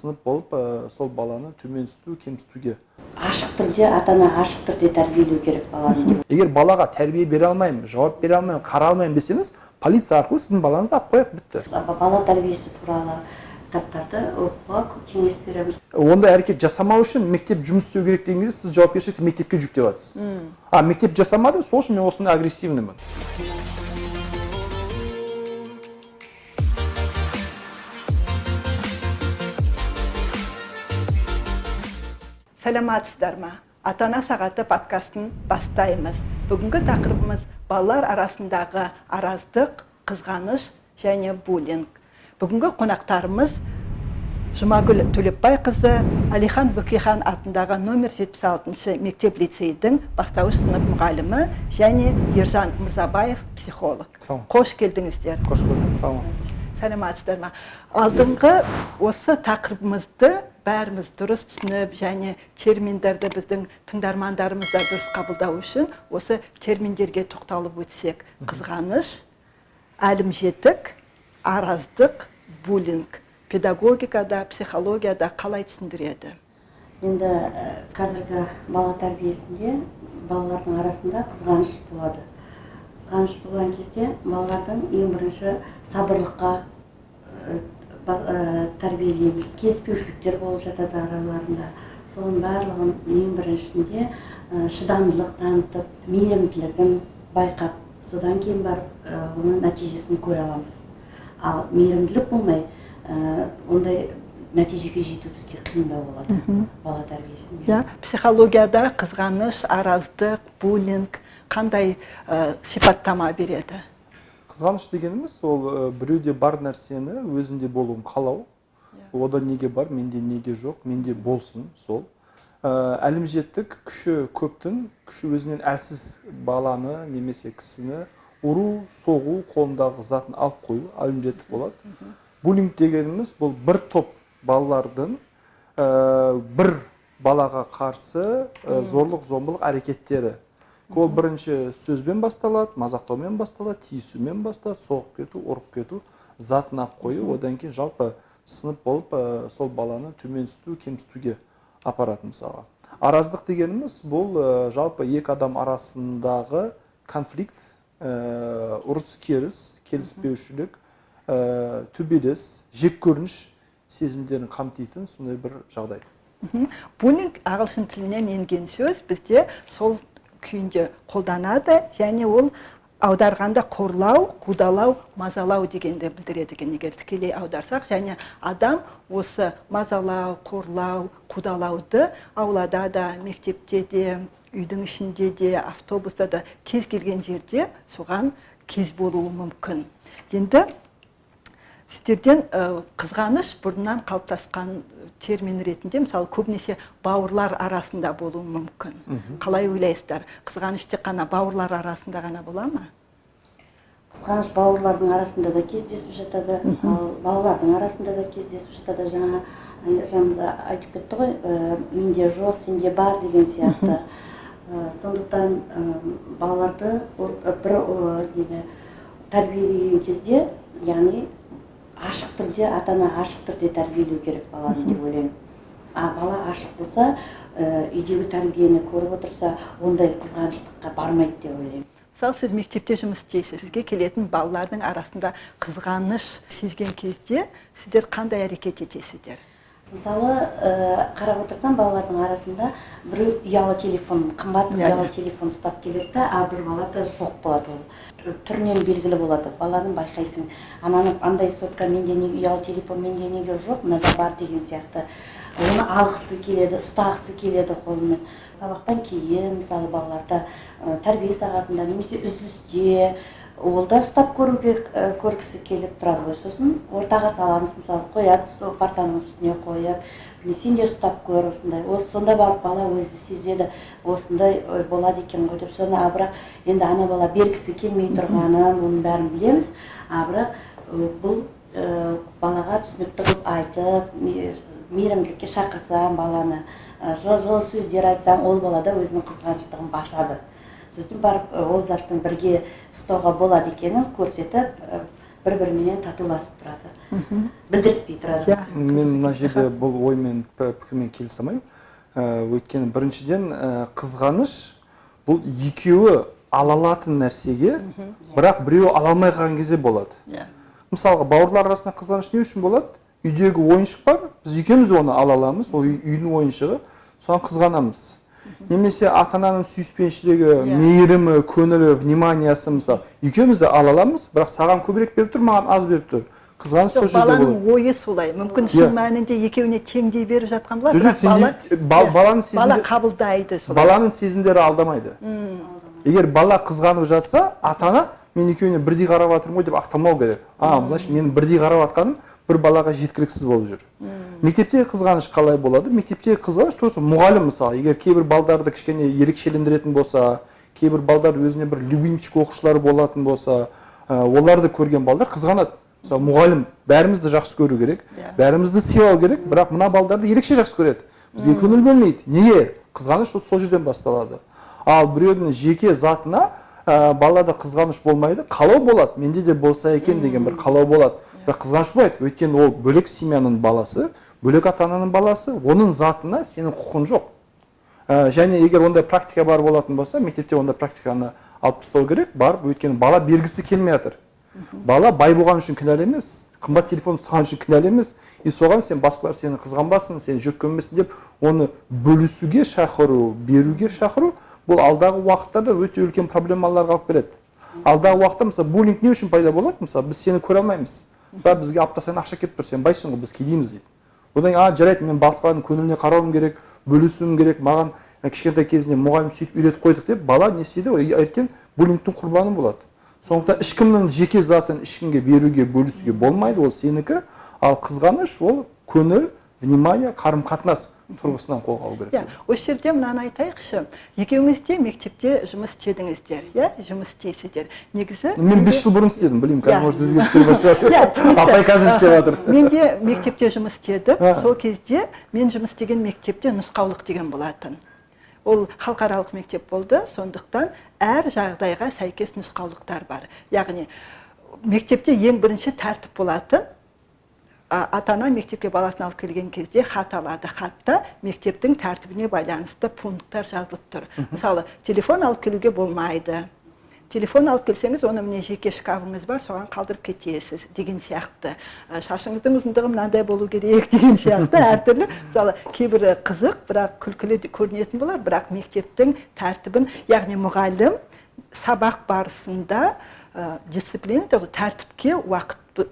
сынып болып сол баланы төменсіту кемсітуге ашық түрде ата ана ашық түрде тәрбиелеу керек баланы. Егер балаға тәрбие бере алмаймын жауап бере алмаймын қара алмаймын десеңіз полиция арқылы сіздің балаңызды алып қояды бітті. Бала тәрбиесі туралы кітаптарды оқуға кеңес береміз. Ондай әрекет жасамау үшін мектеп жұмыс істеу керек деген кезде сіз жауапкершілікті мектепке жүктеп жатырсыз а мектеп жасамады сол үшін мен осындай агрессивныймын сәлеметсіздер ма? Ата ана сағаты подкастын бастаймыз. Бүгінгі тақырыбымыз балалар арасындағы араздық қызғаныш және буллинг. Бүгінгі қонақтарымыз жұмагүл төлепбайқызы әлихан бөкейхан атындағы номер 76 мектеп лицейдің бастауыш сынып мұғалімі және ержан мырзабаев психолог. Қош келдіңіздер. Қош көрдік. Саламатсыздар сәлеметсіздер ма? Алдыңғы осы тақырыбымызды бәріміз дұрыс түсініп және терминдерді біздің тыңдармандарымыз да дұрыс қабылдау үшін осы терминдерге тоқталып өтсек. Қызғаныш әлімжеттік араздық буллинг. Педагогикада психологияда қалай түсіндіреді? Енді қазіргі бала тәрбиесінде балалардың арасында қызғаныш болады. Қызғаныш болған кезде балалардың ең бірінші сабырлыққа тәрбиелейміз. Келіспеушіліктер болып жатады араларында. Соның барлығын ең біріншісінде шыдамдылық танытып мейірімділігін байқап содан кейін барып оның нәтижесін көре аламыз. Ал мейірімділік болмай ондай нәтижеге жету бізге қиындау болады. Бала тәрбиесінде иә психологияда қызғаныш араздық буллинг қандай сипаттама береді? Қызғаныш дегеніміз ол біреуде бар нәрсені өзінде болуын қалау. Ода неге бар менде неге жоқ менде болсын сол. Әлімжеттік күші көптің күші өзінен әлсіз баланы немесе кісіні ұру соғу қолындағы затын алып қою әлімжеттік болады буллинг дегеніміз бұл бір топ балалардың бір балаға қарсы зорлық зомбылық әрекеттері. Ол бірінші сөзбен басталады мазақтаумен басталады тиісумен басталады соғып кету ұрып кету затын алып қою одан кейін жалпы сынып болып сол баланы төменсіту кемсітуге апарады мысалға. Араздық дегеніміз бұл жалпы екі адам арасындағы конфликт ұрыс керіс келіспеушілік төбелес жеккөрініш сезімдерін қамтитын сондай бір жағдай. Буллинг ағылшын тілінен енген сөз бізде сол күйінде қолданады және ол аударғанда қорлау қудалау мазалау дегенді білдіреді екен. Егер тікелей аударсақ және адам осы мазалау қорлау қудалауды аулада да мектепте де үйдің ішінде де автобуста да кез келген жерде соған кез болуы мүмкін. Енді сіздерден қызғаныш бұрыннан қалыптасқан термин ретінде мысалы көбінесе бауырлар арасында болуы мүмкін. Қалай ойлайсыздар? Қызғаныш тек қана бауырлар арасында ғана бола ма? Қызғаныш бауырлардың арасында да кездесіп жатады. Ал балалардың арасында да кездесіп жатады. Жаңа ержанымыз айтып кетті ғой менде жоқ сенде бар деген сияқты. Сондықтан балаларды бір тәрбиелеген кезде яғни ашық түрде ата ана ашық түрде тәрбиелеу керек баланы деп ойлаймын. А бала ашық болса үйдегі тәрбиені көріп отырса ондай қызғаныштыққа бармайды деп ойлаймын. Мысалы сіз мектепте жұмыс істейсіз сізге келетін балалардың арасында қызғаныш сезген кезде сіздер қандай әрекет етесіздер? Мысалы қарап отырсам балалардың арасында біреу ұялы телефон қымбат ұялы телефон ұстап келеді да а бір балада жоқ болады ол. Түрінен белгілі болады. Баланы байқайсың. Ананы андай сотка менде неге ұялы телефон менде неге жоқ? Мынада бар деген сияқты. Оны алғысы келеді ұстағысы келеді қолымен сабақтан кейін мысалы балаларда тәрбие сағатында немесе үзілісте ол да ұстап көруге көргісі келіп тұрады ғой. Сосын ортаға саламыз мысалы қояды партаның үстіне қойып міне сен де ұстап көр осындай осы сонда барып бала өзі сезеді осындай болады екен ғой деп. Соны а бірақ енді ана бала бергісі келмей тұрғанын оның бәрін білеміз. А бірақ бұл балаға түсінікті қылып айтып мейірімділікке шақырсам баланы жылы жылы сөздер айтсам ол бала да өзінің қызғаныштығын басады. Сосын барып ол заттың бірге ұстауға болады екенін көрсетіп бір біріменен татуласып тұрады. Білдіртпей тұрады иә мен мына жерде бұл оймен пікірмен келісе алмаймын Ә, өйткені біріншіден қызғаныш бұл екеуі ала алатын нәрсеге бірақ біреуі ала алмай қалған кезде болады. Иә мысалға бауырлар арасында қызғаныш не үшін болады? Үйдегі ойыншық бар біз екеуміз оны ала аламыз ол үй- үйдің ойыншығы соған қызғанамыз. Немесе ата ананың сүйіспеншілігі мейірімі көңілі вниманиясы мысалы екеуміз де ала аламыз бірақ саған көбірек беріп тұр маған аз беріп тұр. Қызғаныш сол жерде болады баланың ойы солай. Мүмкін Иә. шын мәнінде екеуіне теңдей беріп жатқан болар Жоқ, бала иә, баланың бала сезімдер- қабылдайды солай. баланың сезімдері алдамайды. Егер бала қызғанып жатса ата ана мен екеуіне бірдей қарап жатырмын ғой деп ақталмау керек. А значит менің бірдей қарап жатқаным бір балаға жеткіліксіз болып жүр. Мектептегі қызғаныш қалай болады? Мектептегі қызғаныш тура мұғалім мысалы егер кейбір балдарды кішкене ерекшелендіретін болса кейбір балдар өзіне бір любимчик оқушылар болатын болса оларды көрген балдар қызғанады. Мысалы мұғалім бәрімізді жақсы көру керек Иә. бәрімізді сыйлау керек бірақ мына балдарды ерекше жақсы көреді. Бізге көңіл бөлмейді. Неге? Қызғаныш сол жерден басталады. Ал біреудің жеке затына ә, балада қызғаныш болмайды қалау болады. Менде де болса екен деген бір қалау болады. Бірақ қызғаныш болмайды. Өйткені ол бөлек семьяның баласы бөлек ата ананың баласы оның затына сенің құқың жоқ. Ә, және егер ондай практика бар болатын болса мектепте ондай практиканы алып тастау керек барып өйткені бала бергісі келмей жатыр. Бала бай болған үшін кінәлі емес қымбат телефон ұстаған үшін кінәлі емес. И соған сен басқалар сені қызғанбасын сені жек көрмесін деп оны бөлісуге шақыру беруге шақыру бұл алдағы уақыттарда өте үлкен проблемаларға алып келеді. Алдағы уақытта мысалы буллинг не үшін пайда болады? Мысалы біз сені көре алмаймыз. Да бізге апта сайын ақша келіп тұр сен байсың ғой біз кедейміз дейді. Одан кейін а жарайды мен басқалардың көңіліне қарауым керек бөлісуім керек маған кішкентай кезінде мұғалім сөйтіп үйретіп қойдық деп бала не істейді? Ертең буллингтің құрбаны болады. Сондықтан ешкімнің жеке затын ешкімге беруге бөлісуге болмайды ол сенікі. Ал қызғаныш ол көңіл внимание қарым қатынас тұрғысынан қолға алу керек. Иә осы жерде мынаны айтайықшы. Екеуіңіз де мектепте жұмыс істедіңіздер иә? Жұмыс істейсіздер. Негізі мен бес жыл бұрын істедім білмеймін қазір Иә. может өзгерістер бар шығар Иә, апай қазір істеп жатыр. Мен де мектепте жұмыс істедім. Сол кезде мен жұмыс істеген мектепте нұсқаулық деген болатын. Ол халықаралық мектеп болды сондықтан әр жағдайға сәйкес нұсқаулықтар бар. Яғни мектепте ең бірінші тәртіп болатын ата ана мектепке баласын алып келген кезде хат алады. Хатта мектептің тәртібіне байланысты пункттар жазылып тұр. Мысалы телефон алып келуге болмайды. Телефон алып келсеңіз оны міне жеке шкафыңыз бар соған қалдырып кетесіз деген сияқты. Ә, шашыңыздың ұзындығы мынандай болу керек деген сияқты. Әртүрлі мысалы кейбірі қызық бірақ күлкілі көрінетін болар. Бірақ мектептің тәртібін яғни мұғалім сабақ барысында ә, дисциплина тәртіпке уақыт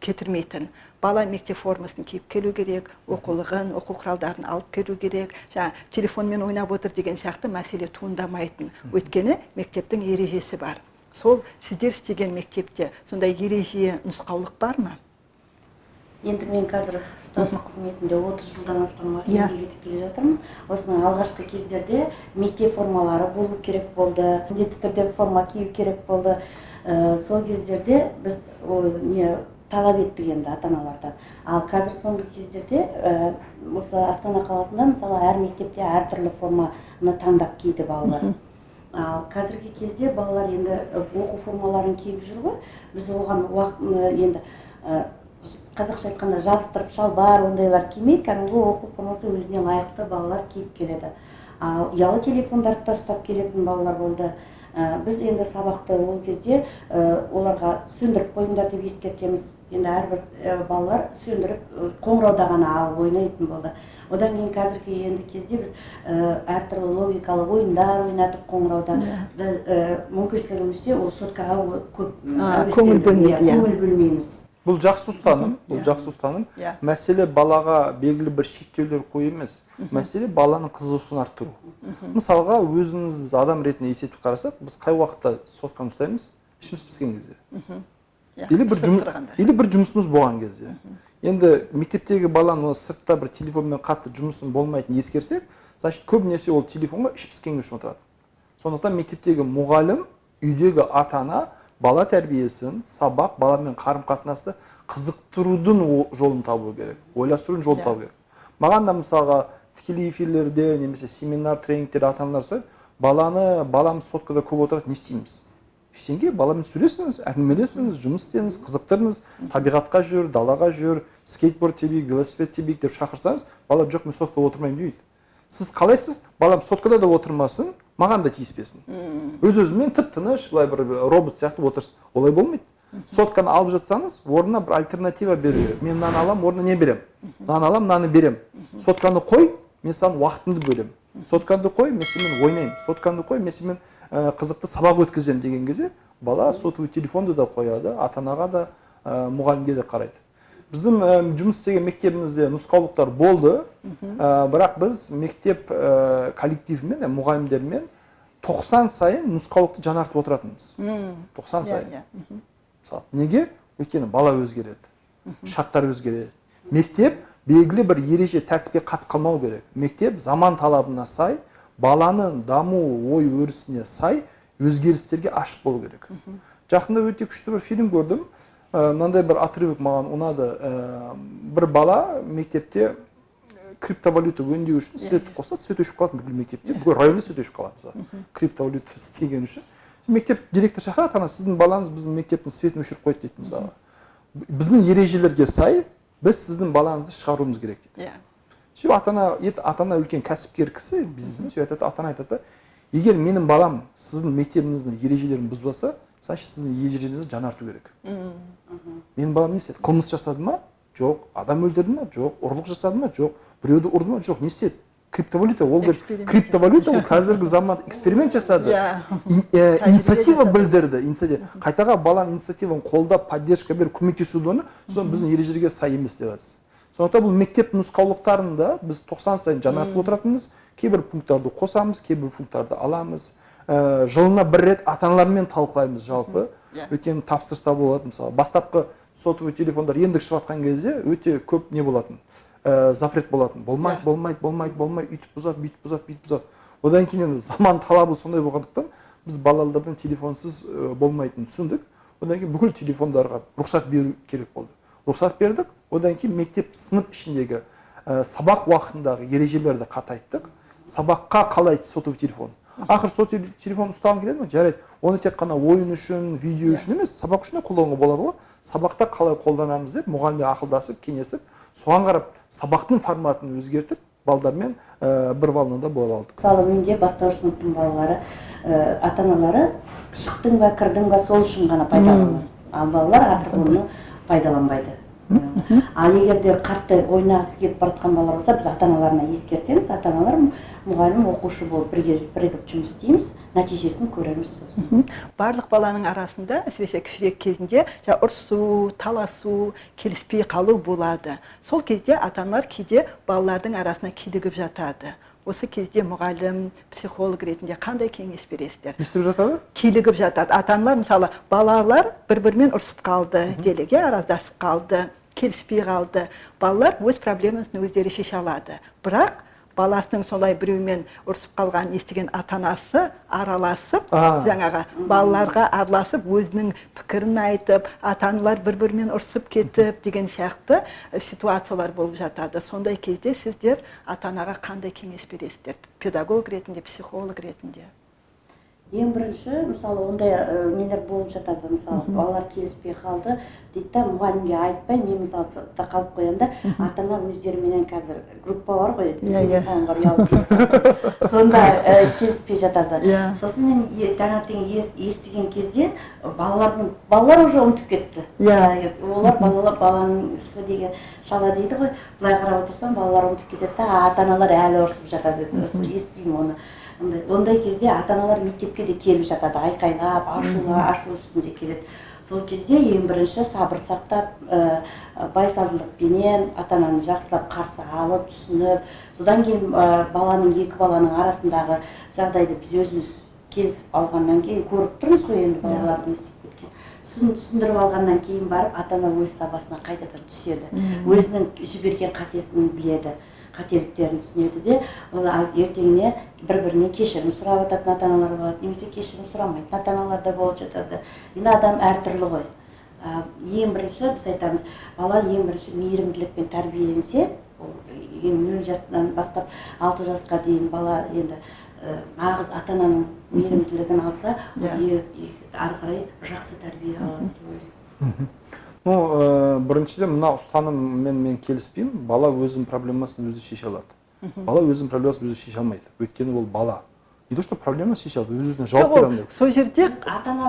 кетірмейтін. Бала мектеп формасын киіп келу керек оқулығын оқу құралдарын алып келу керек жаңа телефонмен ойнап отыр деген сияқты мәселе туындамайтын. Өйткені мектептің ережесі бар. Сол сіздер істеген мектепте сондай ереже нұсқаулық бар ма? Енді мен қазір ұстаздық қызметінде 30 жылдан астам уақыт Иә. еңбек етіп келе жатырмын. Осының алғашқы кездерде мектеп формалары болу керек болды міндетті түрде форма кию керек болды. Ә, сол кездерде біз ол не талап еттік енді ата аналардан ал қазір соңғы кездерде ә, осы астана қаласында мысалы әр мектепте әртүрлі форманы таңдап киді балалар. Ал қазіргі кезде балалар енді э, оқу формаларын киіп жүр ғой. Біз оған уақыт енді ә, қазақша айтқанда жабыстырып шалбар ондайлар кимей кәдімгі оқу формасы өзіне лайықты балалар киіп келеді. Ал ұялы телефондарды да ұстап келетін балалар болды. Біз енді сабақты ол кезде ә, оларға сөндіріп қойыңдар деп ескертеміз енді әрбір ә, балалар сөндіріп қоңырауда ғана алып ойнайтын болды одан кейін қазіргі енді кезде біз ә, әртүрлі логикалық ойындар ойнатып қоңырауда Иә. біз, ә, мүмкіншілігімізше ол соткаға көп бөлмейді, иә. көңіл бөлмейміз бұл жақсы ұстаным бұл Иә. жақсы ұстаным. Иә. мәселе балаға белгілі бір шектеулер қою емес. Мәселе баланың қызығушылығын арттыру. Мысалға өзіміз біз адам ретінде есептеп қарасақ біз қай уақытта сотканы ұстаймыз ішіміз піскен кезде. Иә, или бір жұмыс или бір жұмысымыз болған кезде. Енді мектептегі баланың сыртта бір телефонмен қатты жұмысын болмайтынын ескерсек значит көбінесе ол телефонға іш піскенге үшін отырады. Сондықтан мектептегі мұғалім үйдегі ата ана бала тәрбиесін сабақ баламен қарым қатынасты қызықтырудың жолын табу керек ойластырудың жолын табу керек маған да мысалға тікелей эфирлерде немесе семинар тренингтерде ата аналар сұрайды баланы баламыз соткада көп отырады не істейміз ештеңе баламен сөйлесіңіз әңгімелесіңіз жұмыс істеңіз қызықтырыңыз табиғатқа жүр далаға жүр скейтборд тебейік велосипед тебейік деп шақырсаңыз бала жоқ мен соткада отырмаймын демейді сіз қалайсыз балам соткада да отырмасын маған да тиіспесін өз өзімен тып тыныш былай бір робот сияқты отырсын олай болмайды. Сотканы алып жатсаңыз орнына бір альтернатива беру керек. Мен мынаны аламын орнына не беремін? Мынаны аламын мынаны беремін. Сотканы қой мен саған уақытымды бөлемін. Соткаңды қой мен сенімен ойнаймын. Соткаңды қой мен сенімен ә, қызықты сабақ өткіземін деген кезде бала сотовый телефонды да қояды ата анаға да ә, мұғалімге де қарайды. Біздің ә, жұмыс істеген мектебімізде нұсқаулықтар болды ә, бірақ біз мектеп ә, коллективімен ә, мұғалімдермен тоқсан сайын нұсқаулықты жаңартып отыратынбыз тоқсан сайын мысалы неге өйткені бала өзгереді шарттар өзгереді мектеп белгілі бір ереже тәртіпке қатып қалмау керек мектеп заман талабына сай баланың даму ой өрісіне сай өзгерістерге ашық болу керек жақында өте күшті бір фильм көрдім мынандай бір отрывок маған ұнады. Ә, бір бала мектепте ә, криптовалюта өңдеу үшін свет қосса свет өшіп қалады бүкіл мектепте. Бүкіл районда свет өшіп қалады мысалы. Криптовалюта істегені үшін. Мектеп директор шақырады ана сіздің балаңыз біздің мектептің светін өшіріп қойды дейді мысалы. Біздің ережелерге сай біз сіздің балаңызды шығаруымыз керек дейді. Иә. Сөйтіп ата ана ата ана үлкен кәсіпкер кісі бизнесмен сөйтіп айтады ата ана айтады егер менің балам сіздің мектебіңіздің ережелерін бұзбаса значит сіздің ережелеріңізді жаңарту керек. Менің балам не істеді? Қылмыс жасады ма? Жоқ. Адам өлтірді ма жоқ. Ұрлық жасады ма? Жоқ. Біреуді ұрды ма? Жоқ. Не істеді? Криптовалюта. Ол криптовалюта ол қазіргі заманда эксперимент жасады. Иә. Тәжірибе инициатива білдірді. Инициатива. Қайтаға баланың инициативаны қолдап поддержка беріп көмектесуді оны соны біздің ережелерге сай емес деп жатсыз сондықтан бұл мектеп нұсқаулықтарында біз тоқсан сайын жаңартып отыратынбыз. Кейбір пункттарды қосамыз кейбір пункттарды аламыз. Ә, жылына бір рет ата аналармен талқылаймыз жалпы. Иә. өйткені тапсырыста болады мысалы. Бастапқы сотовый телефондар ендік шығып жатқан кезде өте көп не болатын? Ә, запрет болатын. Болмайды Иә. болмайды болмайды болмайды өйтіп бұзады бүйтіп бұзады бүйтіп бұзады одан кейін енді заман талабы сондай болғандықтан біз балалардың телефонсыз ә, болмайтынын түсіндік. Одан кейін бүкіл телефондарға рұқсат беру керек болды. Рұқсат бердік. Одан кейін мектеп сынып ішіндегі ә, сабақ уақытындағы ережелерді қатайттық. Сабаққа қалай сотовый телефон? Ақыры сотовый телефон ұстағың келеді ме? Жарайды. Оны тек қана ойын үшін видео үшін емес сабақ үшін де қолдануға болады ғой. Сабақта қалай қолданамыз деп мұғалімдер ақылдасып кеңесіп соған қарап сабақтың форматын өзгертіп балдармен ә, бір волнада бола алдық. Мысалы менде бастауыш сыныптың балалары ә, ата аналары шықтың ба кірдің ба сол үшін ғана пайдаланады ал балалар артық оны пайдаланбайды. Ал егер де қатты ойнағысы келіп бара жатқан балалар болса біз ата аналарына ескертеміз. Ата аналар мұғалім оқушы болып бірге бірігіп жұмыс істейміз. Нәтижесін көреміз. Барлық баланың арасында әсіресе кішірек кезінде ұрысу таласу келіспей қалу болады. Сол кезде ата аналар кейде балалардың арасына килігіп жатады. Осы кезде мұғалім психолог ретінде қандай кеңес бересіздер? Не істеп жатады? Килігіп жатады. Ата аналар мысалы балалар бір бірімен ұрысып қалды делеге араздасып қалды келіспей қалды. Балалар өз проблемасын өздері шеше алады. Бірақ баласының солай біреумен ұрысып қалғанын естіген ата анасы араласып А. жаңағы балаларға араласып өзінің пікірін айтып ата аналар бір бірімен ұрысып кетіп деген сияқты э, ситуациялар болып жатады. Сондай кезде сіздер ата анаға қандай кеңес бересіздер? Педагог ретінде психолог ретінде? Ең бірінші мысалы ондай ә, нелер болып жатады. Мысалы балалар келіспей қалды дейді да мұғалімге айтпай мен мысалы сыртта қалып қоямын да ата ана өздеріменен қазір группа бар ғой Иә, иә. сонда ә, келіспей жатады. Иә. сосын мен е- таңертең ес- естіген кезде балалардың балалар уже ұмытып кетті. Иә. Олар балалар баланың ісі деген шала дейді ғой. Былай қарап отырсам балалар ұмытып кетеді да ата аналар әлі ұрысып жатады. Естимін оны. Ондай ондай кезде ата аналар мектепке де келіп жатады айқайлап ашуға ашу үстінде келеді. Сол кезде ең бірінші сабыр сақтап ә, байсалдылықпенен ата ананы жақсылап қарсы алып түсініп содан кейін ә, баланың екі баланың арасындағы жағдайды біз өзіміз келісіп алғаннан кейін көріп тұрмыз ғой енді балалардың не істеп түсін- түсіндіріп алғаннан кейін барып ата ана өз сабасына қайтадан түседі. Өзінің жіберген қатесін біледі қателіктерін түсінеді де ол ертеңіне бір бірінен кешірім сұрап жататын ата аналар болады немесе кешірім сұрамайтын ата аналар да болып жатады. Енді адам әртүрлі ғой. Ә, ең бірінші біз айтамыз бала ең бірінші мейірімділікпен тәрбиеленсе ол нөл жастан бастап алты жасқа дейін бала енді ә, нағыз ата ананың мейірімділігін алса ол ары қарай жақсы тәрбие алады деп ойлаймын. Ну ә, біріншіден мына ұстаныммен мен келіспеймін. Бала өзінің проблемасын өзі шеше алады. Бала өзінің проблемасын өзі шеше алмайды. Өйткені ол бала. Не то что проблемасын шеше алады өз өзіне жауап бере алмайды. сол жерде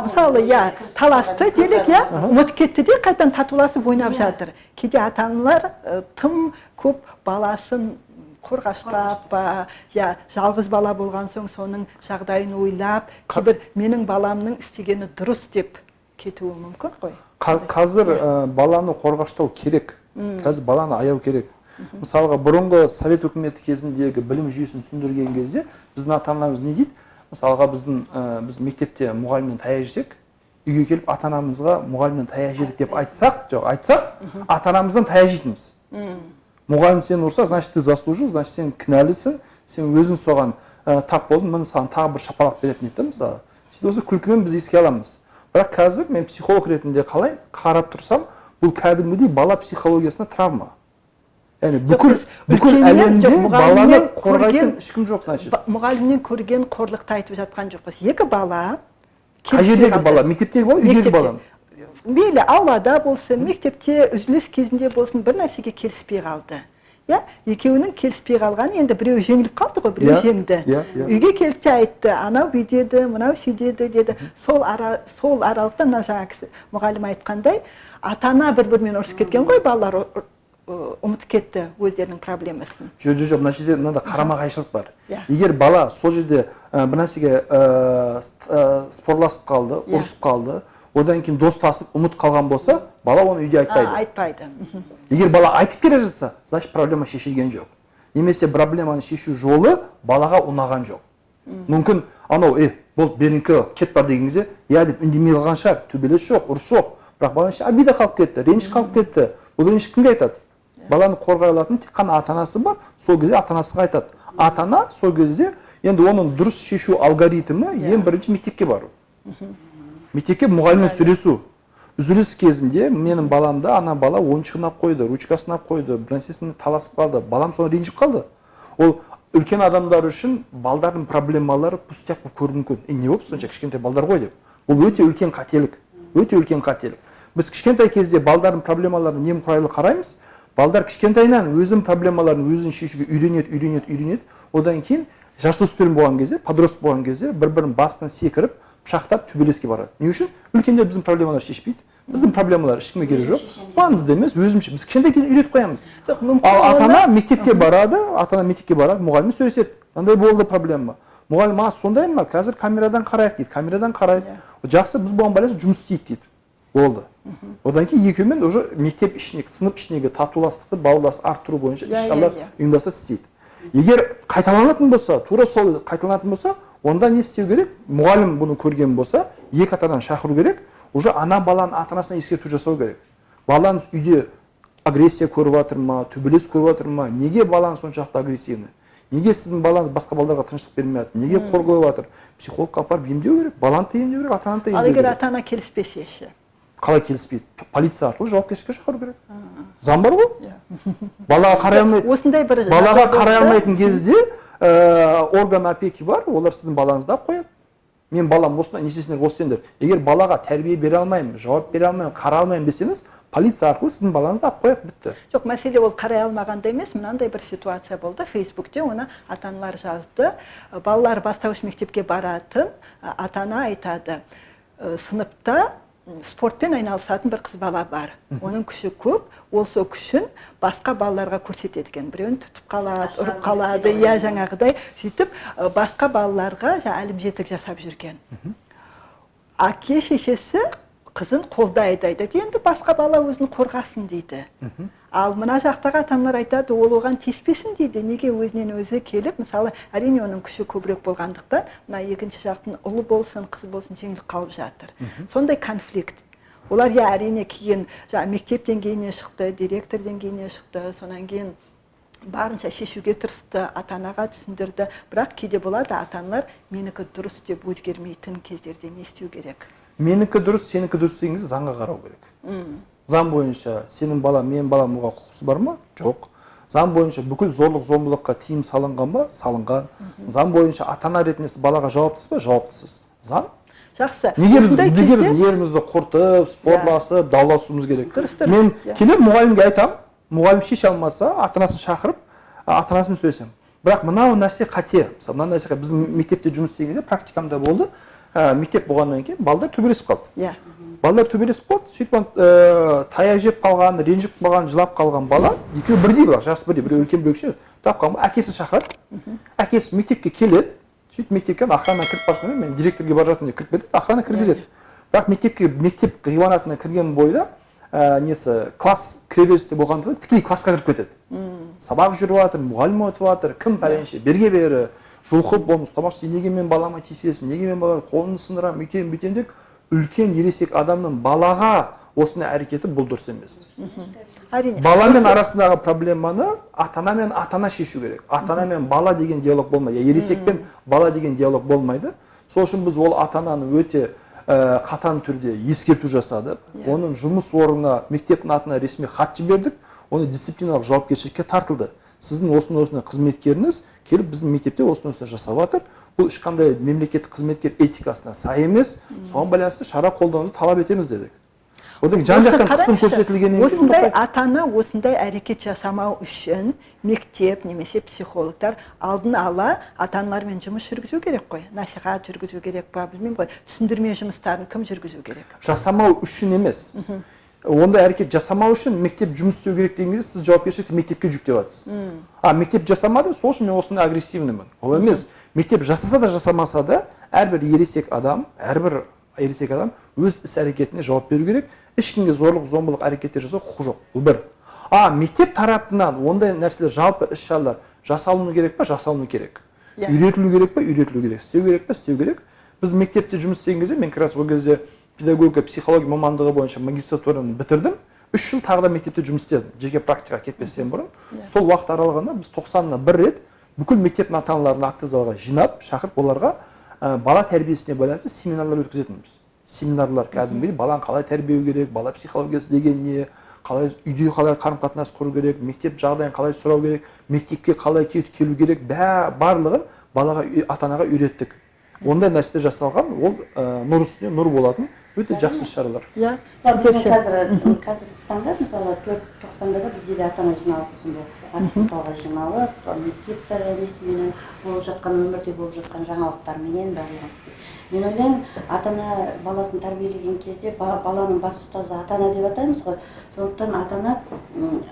мысалы иә таласты делік иә? Ұмытып кетті де қайтадан татуласып ойнап Иә. жатыр. Кейде ата аналар тым көп баласын қорғаштап па иә жалғыз бала болған соң соның жағдайын ойлап кейбір менің баламның істегені дұрыс деп кетуі мүмкін ғой. Қа- қазір ә, баланы қорғаштау керек. Қазір баланы аяу керек. Мысалға бұрынғы совет үкіметі кезіндегі білім жүйесін түсіндірген кезде біздің ата анамыз не дейді? мысалға біздің ә, біз мектепте мұғалімнен таяқ жесек үйге келіп ата анамызға мұғалімнен таяқ жедік деп айтсақ жоқ айтсақ ата анамыздан таяқ жейтінбіз. Мұғалім сені ұрса значит ты заслужил значит сен кінәлісің сен өзің соған ә, тап болдың міне саған тағы бір шапалақ беретін еді да мысалы сөйтіп осы күлкімен біз еске аламыз. бірақ қазір мен психолог ретінде қалай қарап тұрсам бұл кәдімгідей бала психологиясына травма. Яғни бүкіл бүкіл әлемде баланы қорғайтын ешкім жоқ значит. мұғалімнен көрген қорлықты айтып жатқан жоқпыз. Екі бала қай жердегі бала? Мектептегі бала үйдегі бала мейлі аулада болсын мектепте үзіліс кезінде болсын бір нәрсеге келіспей қалды. Иә? Екеуінің келіспей қалғаны енді біреу жеңіліп қалды ғой біреу Иә, жеңді. иә, иә. үйге келді де айтты анау бүйтеді мынау сөйтеді деді сол ара сол аралықта мына жаңа кісі мұғалім айтқандай ата ана бір бірімен ұрысып кеткен ғой балалар ұмытып кетті өздерінің проблемасын. Жоқ жоқ жоқ мына жерде мынандай қарама қайшылық бар. Иә. егер бала сол жерде ә, бір нәрсеге ә, спорласып қалды Иә. ұрысып қалды одан кейін достасып ұмытып қалған болса бала оны үйде А, айтпайды. айтпайды. Егер бала айтып келе жатса значит проблема шешілген жоқ. Немесе проблеманы шешу жолы балаға ұнаған жоқ. Мүмкін анау е болды беріңкі кет бар деген кезде иә деп үндемей қалған шығар төбелес жоқ ұрыс жоқ бірақ баланың ішінде обида қалып кетті реніш қалып кетті бұл реніш кімге айтады? Баланы қорғай алатын тек қана ата анасы бар сол кезде ата анасыға айтады ата ана сол кезде енді оның дұрыс шешу алгоритмі ең бірінші мектепке бару. Мектепке мұғаліммен сөйлесу. Үзіліс кезінде менің баламды ана бала ойыншығын алып қойды ручкасын алып қойды бір нәрсесін таласып қалды. Балам соны ренжіп қалды. Ол үлкен адамдар үшін балдардың проблемалары пустяк болып көрінуі мүмкін е не болды сонша кішкентай балдар ғой деп. Бұл өте үлкен қателік. Өте үлкен қателік. Біз кішкентай кезде балдардың проблемаларына немқұрайлы қараймыз. Балдар кішкентайынан өзінің проблемаларын өзін шешуге үйренеді үйренеді үйренеді. Одан кейін жасөспірім болған кезде подросток болған кезде бір бірінің басынан секіріп пышақтап төбелеске барады. Не үшін? Үлкендер біздің проблемаларды шешпейді. Біздің проблемалар ешкімге керегі жоқ. Маңызды емес өзімше. Біз кішкентай кезде үйретіп қоямыз. Ал ата ана мектепке барады ата ана мектепке барады мұғаліммен сөйлеседі. Мынандай болды проблема. Мұғалім а сондай ма? Қазір камерадан қарайық дейді. Камерадан қарайды жақсы біз бұған байланысты жұмыс істейік дейді. Болды. Одан кейін екеуімен уже мектеп ішіне сынып ішіндегі татуластықты бауырластықты арттыру бойынша Иә, іс иә, шаралар иә. ұйымдастырып істейді. Егер қайталанатын болса тура сол қайталанатын болса онда не істеу керек? Мұғалім бұны көрген болса екі ата ананы шақыру керек. Уже ана баланың ата анасына ескерту жасау керек. Балаңыз үйде агрессия көріп жатыр ма төбелес көріп жатыр ма? Неге балаңыз соншалықты агрессивный? Неге сіздің балаңыз басқа балаларға тыныштық бермей жатыр неге қор қойып жатыр? Психологқа апарып емдеу керек баланы да емдеу керек ата ананы да ал емдеу егер керек. ата ана келіспесе ше? Қалай келіспейді полиция арқылы жауапкершілікке шақыру керек. Заң бар ғой? Иә. балаға қарай алмайды осындай бір балаға қарай алмайтын кезде ә, орган опеки бар олар сіздің балаңызды алып қояды. Мен балам осындай не істейсіңдер осы егер балаға тәрбие бере алмаймын жауап бере алмаймын қарай алмаймын десеңіз полиция арқылы сіздің балаңызды алып қояды бітті жоқ мәселе ол қарай алмағанда емес мынандай бір ситуация болды. Фейсбукте оны ата аналар жазды. Балалар бастауыш мектепке баратын ата ана айтады. «Ә, сыныпта спортпен айналысатын бір қыз бала бар. Оның күші көп ол сол күшін басқа балаларға көрсетеді екен. Біреуін тұтып қалады ұрып қалады иә жаңағыдай сөйтіп басқа балаларға жаңа әлімжеттік жасап жүрген. Әке шешесі қызын қолдайды айтады енді басқа бала өзін қорғасын дейді. Ал мына жақтағы ата аналар айтады ол оған тиіспесін дейді. Неге өзінен өзі келіп мысалы әрине оның күші көбірек болғандықтан мына екінші жақтың ұлы болсын қыз болсын жеңіліп қалып жатыр. Сондай конфликт. Олар иә әрине кейін жаңағы мектеп деңгейіне шықты директор деңгейіне шықты содан кейін барынша шешуге тырысты ата анаға түсіндірді. Бірақ кейде болады ата аналар менікі дұрыс деп өзгермейтін кездерде не істеу керек? Менікі дұрыс сенікі дұрыс деген заңға қарау керек. Заң бойынша сенің балаң менің балам оған құқысы бар ма? Жоқ. Заң бойынша бүкіл зорлық зомбылыққа тыйым салынған ба? Салынған. Заң бойынша ата ана ретінде сіз балаға жауаптысыз ба? Жауаптысыз. Заң жақсы. Неге біз неге біз ерімізді құртып спорласып дауласуымыз керек? Дұрыс, дұрыс. мен Иә. келемін мұғалімге айтамын. Мұғалім шеше алмаса ата анасын шақырып ата анасымен сөйлесемін. Бірақ мынау нәрсе қате. Мысалы мына нәрсе біздің мектепте жұмыс істеген кезде практикамда болды. Мектеп болғаннан кейін балдар төбелесіп қалды. Иә. Балалар төбелесіп қалды сөйтіп ә, таяқ жеп қалған ренжіп қалған жылап қалған бала екеуі бірдей бірақ жасы бірдей. Біреу үлкен біреу кіші тапқан әкесін шақырады. Әкесі мектепке келеді. Сөйтіп мектепке охрана кіріп бара жатқанда мен директорге бара жатырмын деп кіріп кетеді охрана кіргізеді. Бірақ мектепке мектеп ғимаратына кірген бойда ә, несі класс кіреберісте болғандықтан тікелей классқа кіріп кетеді. Сабақ жүріп жатыр мұғалім өтіп жатыр кім пәленше берге бері жұлқып оны ұстамақшы сен неге менің балама тиісесің неге мен балама қолымды сындырамын? Үйтемін бүйтемін деп үлкен ересек адамның балаға осындай әрекеті бұл дұрыс емес әрине. Бала мен Осы- арасындағы проблеманы ата ана мен ата ана шешу керек. Ата ана мен бала деген диалог болмайды ересек пен бала деген диалог болмайды. Сол үшін біз ол ата ананы өте ә, қатаң түрде ескерту жасадық. Оның жұмыс орнына мектептің атына ресми хат жібердік. Оны дисциплиналық жауапкершілікке тартылды. Сіздің осындай осындай қызметкеріңіз келіп біздің мектепте осындай осындай жасап жатыр. Бұл ешқандай мемлекеттік қызметкер этикасына сай емес соған байланысты шара қолдануыңызды талап етеміз дедік одан кейін жан жақтан қысым көрсетілгеннен кейін осындай ата ана осындай әрекет жасамау үшін мектеп немесе психологтар алдын ала ата аналармен жұмыс жүргізу керек қой насихат жүргізу керек па білмеймін ғой түсіндірме жұмыстарын кім жүргізу керек жасамау үшін емес ондай әрекет жасамау үшін мектеп жұмыс істеу керек деген кезде сіз жауапкершілікті мектепке жүктеп жатсыз а мектеп жасамады сол үшін мен осындай агрессивныймын ол емес мектеп жасаса да жасамаса да әрбір ересек адам әрбір ересек адам өз іс әрекетіне жауап беру керек. Ешкімге зорлық зомбылық әрекеттер жасау құқы жоқ. Бұл бір. А мектеп тарапынан ондай нәрселер жалпы іс шаралар жасалыну керек па? Жасалыну керек. Иә. үйретілу керек па? Үйретілу керек. Істеу керек па? Істеу керек. Біз мектепте жұмыс істеген кезде мен как раз ол кезде педагогика психология мамандығы бойынша магистратураны бітірдім. Үш жыл тағы да мектепте жұмыс істедім. Жеке практикаға кетпестен бұрын. Сол уақыт аралығында біз тоқсанына бір рет бүкіл мектептің ата аналарын акті залға жинап шақырып оларға ә, бала тәрбиесіне байланысты семинарлар өткізетінбіз. Семинарлар кәдімгідей баланы қалай тәрбиелеу керек бала психологиясы деген не қалай үйде қалай қарым қатынас құру керек мектеп жағдайын қалай сұрау керек мектепке қалай ке- келу керек бә барлығын балаға ата анаға үйреттік. Ондай нәрселер жасалған ол ә, нұр үстіне нұр болатын өте жақсы шаралар. иә мысалы қазір қазіргі таңда мысалы төрт тоқсанда да бізде де ата ана жиналысы сондай. Мысалға жиналып мектеп несіменен болып жатқан өмірде болып жатқан жаңалықтарменен барлығын мен ойлаймын ата ана баласын тәрбиелеген кезде ба- баланың бас ұстазы ата ана деп атаймыз ғой. Сондықтан ата ана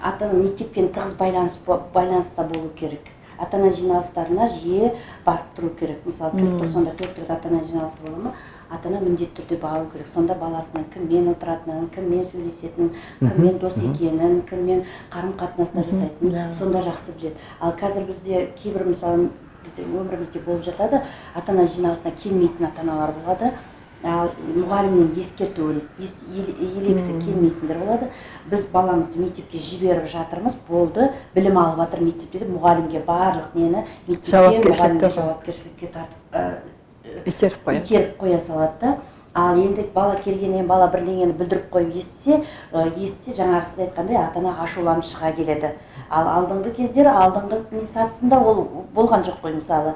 ата ана мектеппен тығыз байланыс байланыста болу керек. Ата ана жиналыстарына жиі барып тұру керек. Мысалы төрт тоқсанда төрт рет ата ана жиналысы бола ма? Ата ана міндетті түрде бару керек. Сонда баласының кіммен отыратынын кіммен сөйлесетінін кіммен дос екенін кіммен қарым қатынаста жасайтынын сонда жақсы біледі. Ал қазір бізде кейбір мысалы біздің өмірімізде болып жатады ата ана жиналысына келмейтін ата аналар болады. Ал мұғалімнің ескертуін ес- ел- елегісі келмейтіндер болады. Біз баламызды мектепке жіберіп жатырмыз болды білім алып жатыр мектепте деп мұғалімге барлық нені мектепке мұғалімге жауапкершілікке тартып итеріп қояды итеріп қоя салады да. Ал енді бала келгеннен бала бірдеңені бүлдіріп қойып естісе естісе жаңағы сіз айтқандай ата ана ашуланып шыға келеді. Ал алдыңғы кездері алдыңғы не сатысында ол болған жоқ қой мысалы.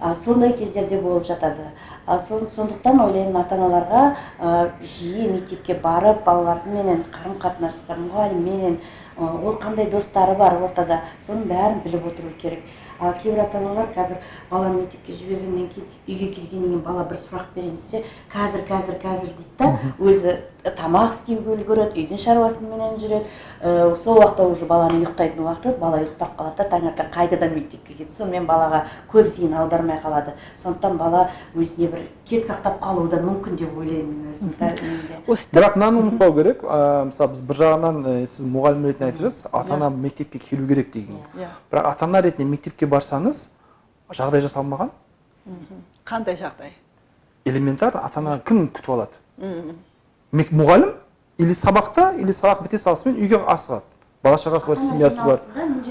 А, сондай кездерде болып жатады. А, сон- сондықтан ойлаймын ата аналарға ә, жиі мектепке барып балаларменен қарым қатынас жасап мұғалімменен ол қандай достары бар ортада соның бәрін біліп отыру керек. Ал кейбір ата аналар қазір баланы мектепке жібергеннен кейін үйге келгеннен кейін бала бір сұрақ берейін десе қазір қазір қазір дейді да. Өзі тамақ істеуге үлгереді үйдің шаруасыменен жүреді. Ә, сол уақытта уже баланың ұйықтайтын уақыты бала ұйықтап қалады да таңертең қайтадан мектепке кетеді. Сонымен балаға көп зейін аудармай қалады. Сондықтан бала өзіне бір кек сақтап қалуы да мүмкін деп ойлаймын мен өзім бірақ мынаны ұмытпау керек. Ә, мысалы біз бір жағынан сіз мұғалім ретінде айтып жатсыз ата ана мектепке келу керек деген. Иә. Бірақ ата ана ретінде мектепке барсаңыз жағдай жасалмаған. Қандай жағдай? Элементарно ата ана кім күтіп алады? Мұғалім или сабақта или сабақ біте салысымен үйге асығады. Бала шағасы бар семьясы бар.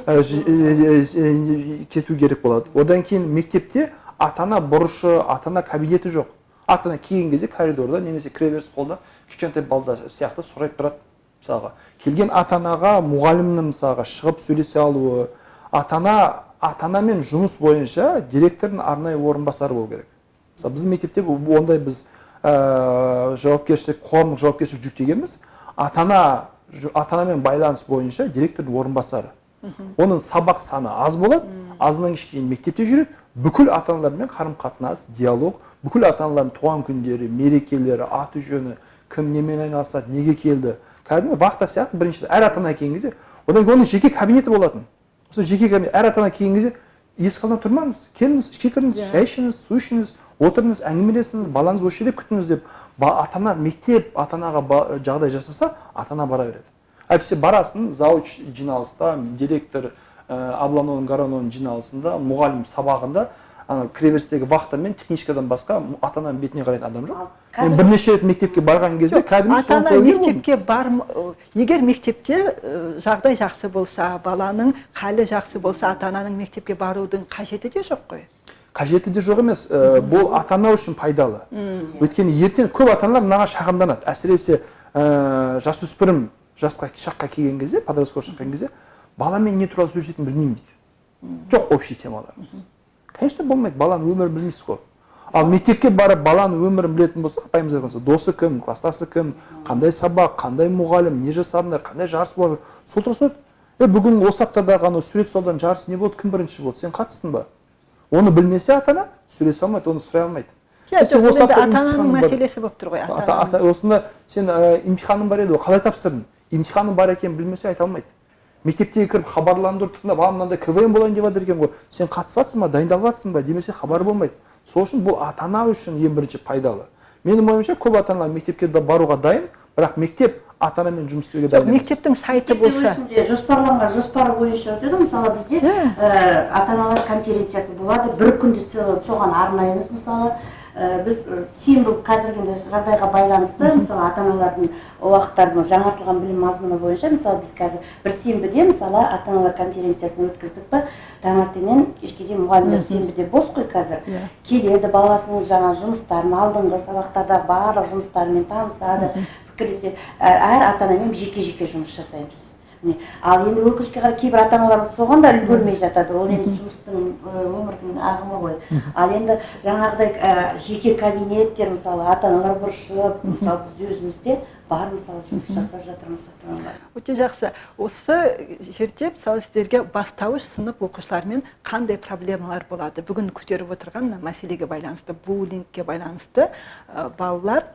ә, кету керек болады. Одан кейін мектепте ата ана бұрышы ата ана кабинеті жоқ. Ата ана келген кезде коридорда немесе кіреберіс холда кішкентай балдар сияқты сұрап тұрады мысалға. Келген ата анаға мұғалімнің мысалға шығып сөйлесе алуы ата ана ата анамен жұмыс бойынша директордың арнайы орынбасары болу керек. Мысалы біздің мектепте ондай біз ә, жауапкершілік қоғамдық жауапкершілік жүктегенбіз. Ата ана ата анамен байланыс бойынша директордың орынбасары. Оның сабақ саны аз болады азынан кешке дейін мектепте жүреді. Бүкіл ата аналармен қарым қатынас диалог бүкіл ата аналардың туған күндері мерекелері аты жөні кім немен айналысады неге келді. Кәдімгі вахта сияқты бірінші әр ата ана келген кезде одан кейін оның жеке кабинеті болатын. Осы жеке кабинет әр ата ана келген кезде есік алдына тұрмаңыз келіңіз ішке кіріңіз Иә. шай ішіңіз су ішіңіз отырыңыз әңгімелесіңіз балаңызды осы жерде күтіңіз деп ба- ата ана мектеп ата анаға жағдай жасаса ата ана бара береді әйтпесе барасың зауч жиналыста директор ә, обланоның горононың жиналысында мұғалім сабағында ана кіреберістегі вахтамен техничкадан басқа ата ананың бетіне қарайтын адам жоқ. Мен бірнеше рет мектепке барған кезде кәдімгі ата ана мектепке бар егер мектепте жағдай жақсы болса баланың халі жақсы болса ата ананың мектепке барудың қажеті де жоқ қой. Қажеті де жоқ емес ә, бұл ата ана үшін пайдалы. Өйткені ертең көп ата аналар мынаған шағымданады. Әсіресе ә, жасөспірім жасқа шаққа келген кезде подростковый шаққа келген кезде баламен не туралы сөйлесетінін білмеймін дейді. Жоқ общий темаларымыз конечно болмайды баланың өмірін білмейсіз ғой. Ал мектепке барып баланың өмірін білетін болса апайымыз айтқан досы кім класстасы кім қандай сабақ қандай мұғалім не жасадыңдар қандай жарыс болады? Сол тұрғысынан е бүгін осы аптадағы анау сурет салудан жарыс не болды кім бірінші болды сен қатыстың ба? Оны білмесе ата ана сөйлесе алмайды оны сұрай алмайды. Ата ананың мәселесі болып тұр ғой осында сен емтиханың бар еді ғой қалай тапсырдың? Емтиханың бар екенін білмесе айта алмайды. Мектепке кіріп хабарландыру тыңдап а мынандай квн болайын деп жатыр екен ғой сен қатысып жатрсың ба? Дайындалып жатрсың ба? Демесе хабары болмайды. Сол үшін бұл ата ана үшін ең бірінші пайдалы. Менің ойымша көп ата аналар мектепке да баруға дайын бірақ мектеп ата анамен жұмыс істеуге дайын емес. мектептің сайты болса. өзінде жоспарланған жоспар бойынша өтеді мысалы бізде ә, ата аналар конференциясы болады. Бір күнде целый соған арнаймыз мысалы. Біз ә, сенбі қазіргі енді жағдайға байланысты мысалы ата аналардың уақыттарын жаңартылған білім мазмұны бойынша мысалы біз қазір бір сенбіде мысалы ата аналар конференциясын өткіздік па таңертеңнен кешке дейін мұғалімдер сенбіде бос қой қазір. Иә. келеді баласының жаңа жұмыстарын алдыңғы сабақтарда барлық жұмыстарымен танысады пікірлеседі Ә- әр ата анамен жеке жеке жұмыс жасаймыз. Ал енді өкінішке қарай кейбір ата аналар соған да үлгермей жатады. Ол енді жұмыстың өмірдің ағымы ғой. Ал енді жаңағыдай жеке кабинеттер мысалы ата аналар бұрышып мысалы біз өзімізде бар мысалы жұмыс жасап жатырмыз ата аналар өте жақсы. Осы жерде мысалы сіздерге бастауыш сынып оқушыларымен қандай проблемалар болады? Бүгін көтеріп отырған мәселеге байланысты буллингке байланысты ә, балалар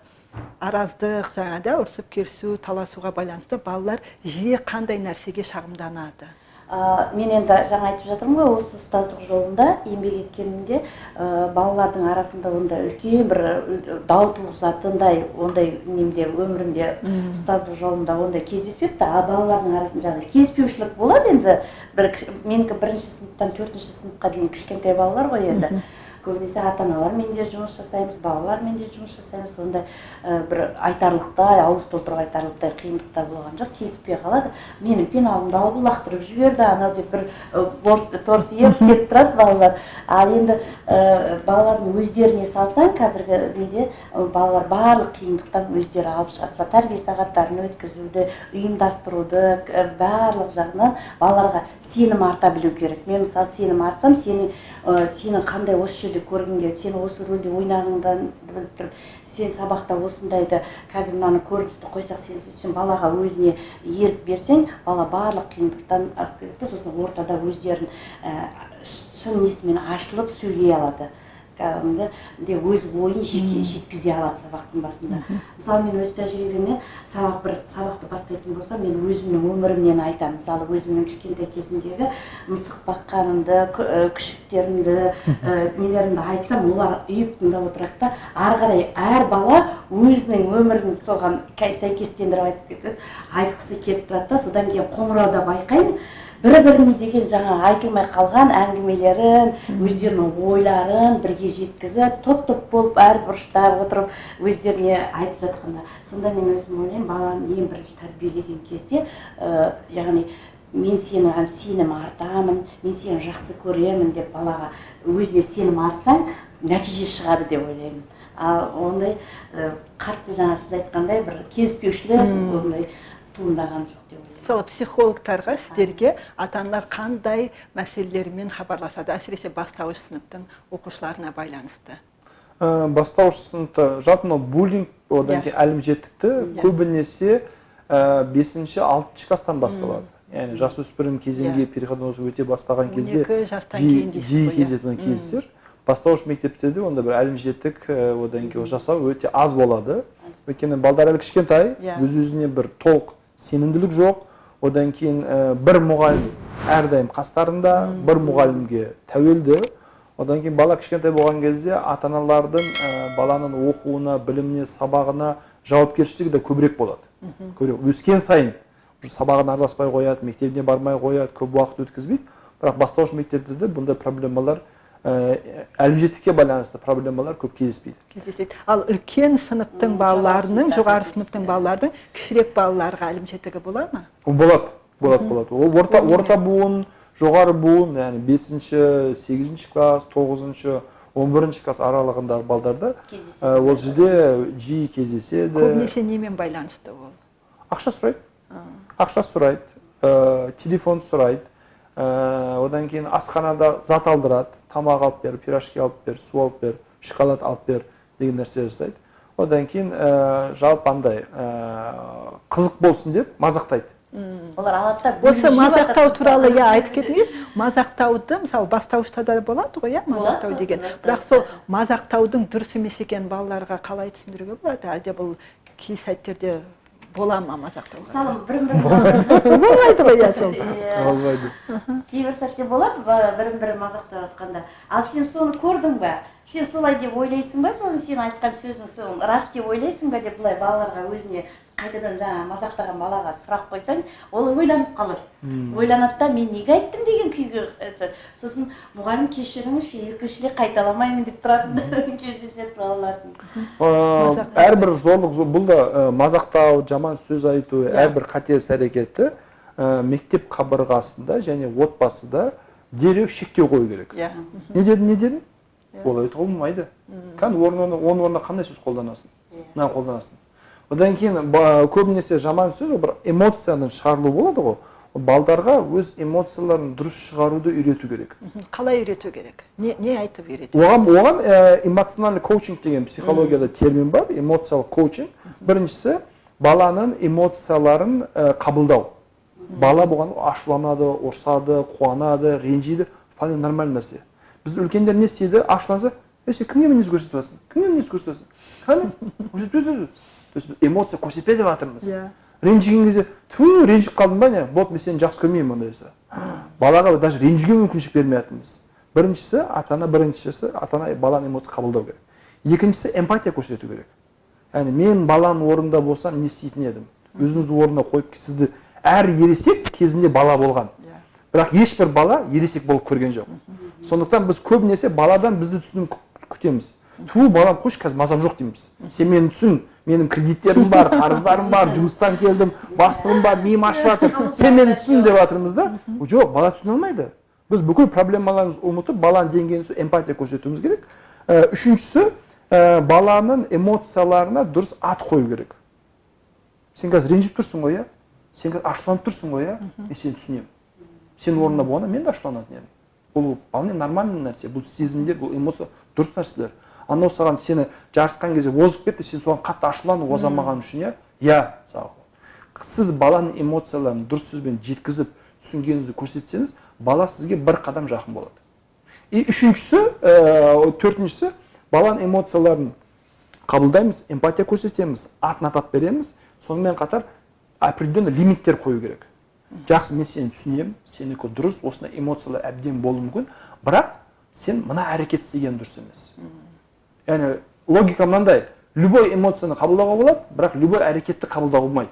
араздық жаңағыда ұрсып керісу таласуға байланысты балалар жиі қандай нәрсеге шағымданады? Ә, мен енді жаңа айтып жатырмын ғой осы ұстаздық жолында еңбек еткенімде ә, балалардың арасында ондай үлкен бір дау туғызатындай ондай немде өмірімде ұстаздық жолында ондай кездеспепті. Ал балалардың арасында жаңағыдай келіспеушілік болады енді. Бір менікі бірінші сыныптан төртінші сыныпқа дейін кішкентай балалар ғой енді. Көбінесе ата аналармен де жұмыс жасаймыз балалармен де жұмыс жасаймыз. Ондай ә, бір айтарлықтай ауыз толтырып айтарлықтай қиындықтар болған жоқ келіспей қалады. Менің пеналымды алып лақтырып жіберді анау деп бір ы, борс торсиып кетіп тұрады балалар. Ал енді ә, балалардың өздеріне салсаң қазіргі неде балалар барлық қиындықтан өздері алып шығады. Тәрбие сағаттарын өткізуді ұйымдастыруды барлық жағынан балаларға сенім арта білу керек. Мен мысалы сенім артсам сені ы, сені қандай осы жерде көргім келеді? Сені осы рөлде ойнағыңдан біліп тұрып сен сабақта осындайды қазір мынаны көріністі қойсақ сен сөйтсең балаға өзіне ерік берсең бала барлық қиындықтан сосын ортада өздерін шын несімен ашылып сөйлей алады. Кәдімгі өз ойын жеке жеткізе алады сабақтың басында мысалы мен өз тәжірибеммен сабақ бір сабақты бастайтын болсам мен өзімнің өмірімнен айтамын мысалы өзімнің кішкентай кезімдегі мысық баққанымды күшіктерімді нелерімді айтсам олар үйіп тыңдап отырады да ары қарай әр бала өзінің өмірін соған сәйкестендіріп айтып кетеді айтқысы келіп тұрады да содан кейін қоңырауда байқаймын бір біріне деген жаңа айтылмай қалған әңгімелерін өздерінің ойларын бірге жеткізіп топ топ болып әр бұрышта отырып өздеріне айтып жатқанда. Сонда мен өзім ойлаймын баланы ең бірінші тәрбиелеген кезде ә, яғни мен сенің сенім артамын мен сені жақсы көремін деп балаға өзіне сенім артсаң нәтиже шығады деп ойлаймын. Ал ондай ә, қатты жаңа сіз айтқандай бір келіспеушілік ондай туындаған жоқ деп мысалы психологтарға сіздерге ата аналар қандай мәселелермен хабарласады? әсіресе бастауыш сыныптың оқушыларына байланысты. Ә, бастауыш сыныпта жалпы мынау буллинг одан Иә. кейін әлімжеттікті Иә. көбінесе ә, бесінші алтыншы класстан басталады. Яғни жасөспірім кезеңге Иә. переходной өте бастаған он кезде екі жастан жиі иә? кездесетін кездесер. Бастауыш мектептерде онда бір әлімжеттік ә, одан кейін жасау өте аз болады. Өйткені балдар әлі кішкентай Иә. өз өзіне бір толық сенімділік жоқ. Одан кейін ә, бір мұғалім әрдайым қастарында бір мұғалімге тәуелді. Одан кейін бала кішкентай болған кезде ата аналардың ә, баланың оқуына біліміне сабағына жауапкершілігі де көбірек болады. Көбірек өскен сайын уже сабағына араласпай қояды мектебіне бармай қояды көп уақыт өткізбейді. Бірақ бастауыш мектептерде бұндай проблемалар әлімжеттікке байланысты проблемалар көп кездеспейді кездеседі ал үлкен сыныптың балаларының жоғары сыныптың балалардың кішірек балаларға әлімжеттігі бола ма Ол болады болады болады ол орта орта буын жоғары буын яғни бесінші сегізінші класс тоғызыншы он бірінші класс аралығындағы балдарда ол жерде жиі кездеседі көбінесе немен байланысты ол ақша сұрайды ақша сұрайды телефон сұрайды одан кейін асханада зат алдырады тамақ алып бер пирожки алып бер су алып бер шоколад алып бер деген нәрсе жасайды. Одан кейін ә, жалпы андай ә, қызық болсын деп мазақтайды. Олар алады да. Осы мазақтау туралы иә айтып кетіңіз. Мазақтауды мысалы бастауышта да болады ғой иә мазақтау деген. бірақ сол мазақтаудың дұрыс емес екенін балаларға қалай түсіндіруге болады? Әлде бұл кей сәттерде бола ма мазақтау мысалы бірін бірі болмайды ғой иә сол болмайды. кейбір сәтте болады бірін бірі мазақтап жатқанда ал сен соны көрдің ба? Сен солай деп ойлайсың ба? Соны сен айтқан сөзің сол рас деп ойлайсың ба? Деп былай балаларға өзіне қайтадан жаңағы мазақтаған балаға сұрақ қойсаң ол ойланып қалады ойланады да мен неге айттым? деген күйге это, сосын мұғалім кешіріңізші екінші рет қайталамаймын деп тұратын кездеседі балалардың. Әрбір зорлық зо- бұл да мазақтау жаман сөз айту әрбір қателіс әрекеті ә, мектеп қабырғасында және отбасыда дереу шектеу қою керек. Иә. Не дедің не дедің Иә. олай айтуға болмайды. Кәдімгі орнына оның орнына қандай сөз қолданасың? Иә. мынаны қолданасың? Одан кейін көбінесе жаман сөз бір эмоцияның шығарылуы болады ғой. Балдарға өз эмоцияларын дұрыс шығаруды үйрету керек. Қалай үйрету керек? Не, не айтып үйрету оған оған ә, эмоциональный коучинг деген психологияда термин бар эмоциялық коучинг. Біріншісі баланың эмоцияларын ә, қабылдау. Бала болған ашуланады ұрсады қуанады ренжиді. Вполне нормальный нәрсе. Біз үлкендер не істейді? Ашуланса ей сен кімге мінез көрсетіп жатрсың кімге мінез көрсетіп жатрсың кәне біз эмоция көрсетпе деп жатырмыз. Иә. Ренжіген кезде ту ренжіп қалдың ба не? Болды мен сені жақсы көрмеймін ондай болса балаға даже ренжуге мүмкіншілік бермей жатырмыз біріншісі ата ана біріншісі ата ана баланың эмоция қабылдау керек. Екіншісі эмпатия көрсету керек. Яғни мен баланың орнында болсам не істейтін едім? Өзіңізді орнына қойып сізді әр ересек кезінде бала болған. Иә. Бірақ ешбір бала ересек болып көрген жоқ. Сондықтан біз көбінесе баладан бізді түсінуін кү- күтеміз. Ту балам қойшы қазір мазам жоқ дейміз. Сен мені түсін менің кредиттерім бар қарыздарым бар жұмыстан келдім бастығым бар миым ашып жатыр. Сен мені түсін деп жатырмыз да? Жоқ бала түсіне алмайды. Біз бүкіл проблемаларымызды ұмытып баланың деңгейіне эмпатия көрсетуіміз керек. Үшіншісі ә, баланың эмоцияларына дұрыс ат қою керек. Сен қазір ренжіп тұрсың ғой иә? Сен қазір ашуланып тұрсың ғой иә? Мен сені түсінемін. Сенің орнында болғанда мен де ашуланатын едім. Бұл вполне нормальный нәрсе. Бұл сезімдер бұл эмоция дұрыс нәрселер. Анау саған сені жарысқан кезде озып кетті сен соған қатты ашуландың оза алмағаны үшін иә? Иә сіз баланың эмоцияларын дұрыс сөзбен жеткізіп түсінгеніңізді көрсетсеңіз бала сізге бір қадам жақын болады. И үшіншісі ә, төртіншісі баланың эмоцияларын қабылдаймыз эмпатия көрсетеміз атын атап береміз. Сонымен қатар определенный лимиттер қою керек. Жақсы мен сені түсінемін сенікі дұрыс осындай эмоциялар әбден болуы мүмкін. Бірақ сен мына әрекет істеген дұрыс емес. Яғни логика мынандай. Любой эмоцияны қабылдауға болады бірақ любой әрекетті қабылдауға болмайды.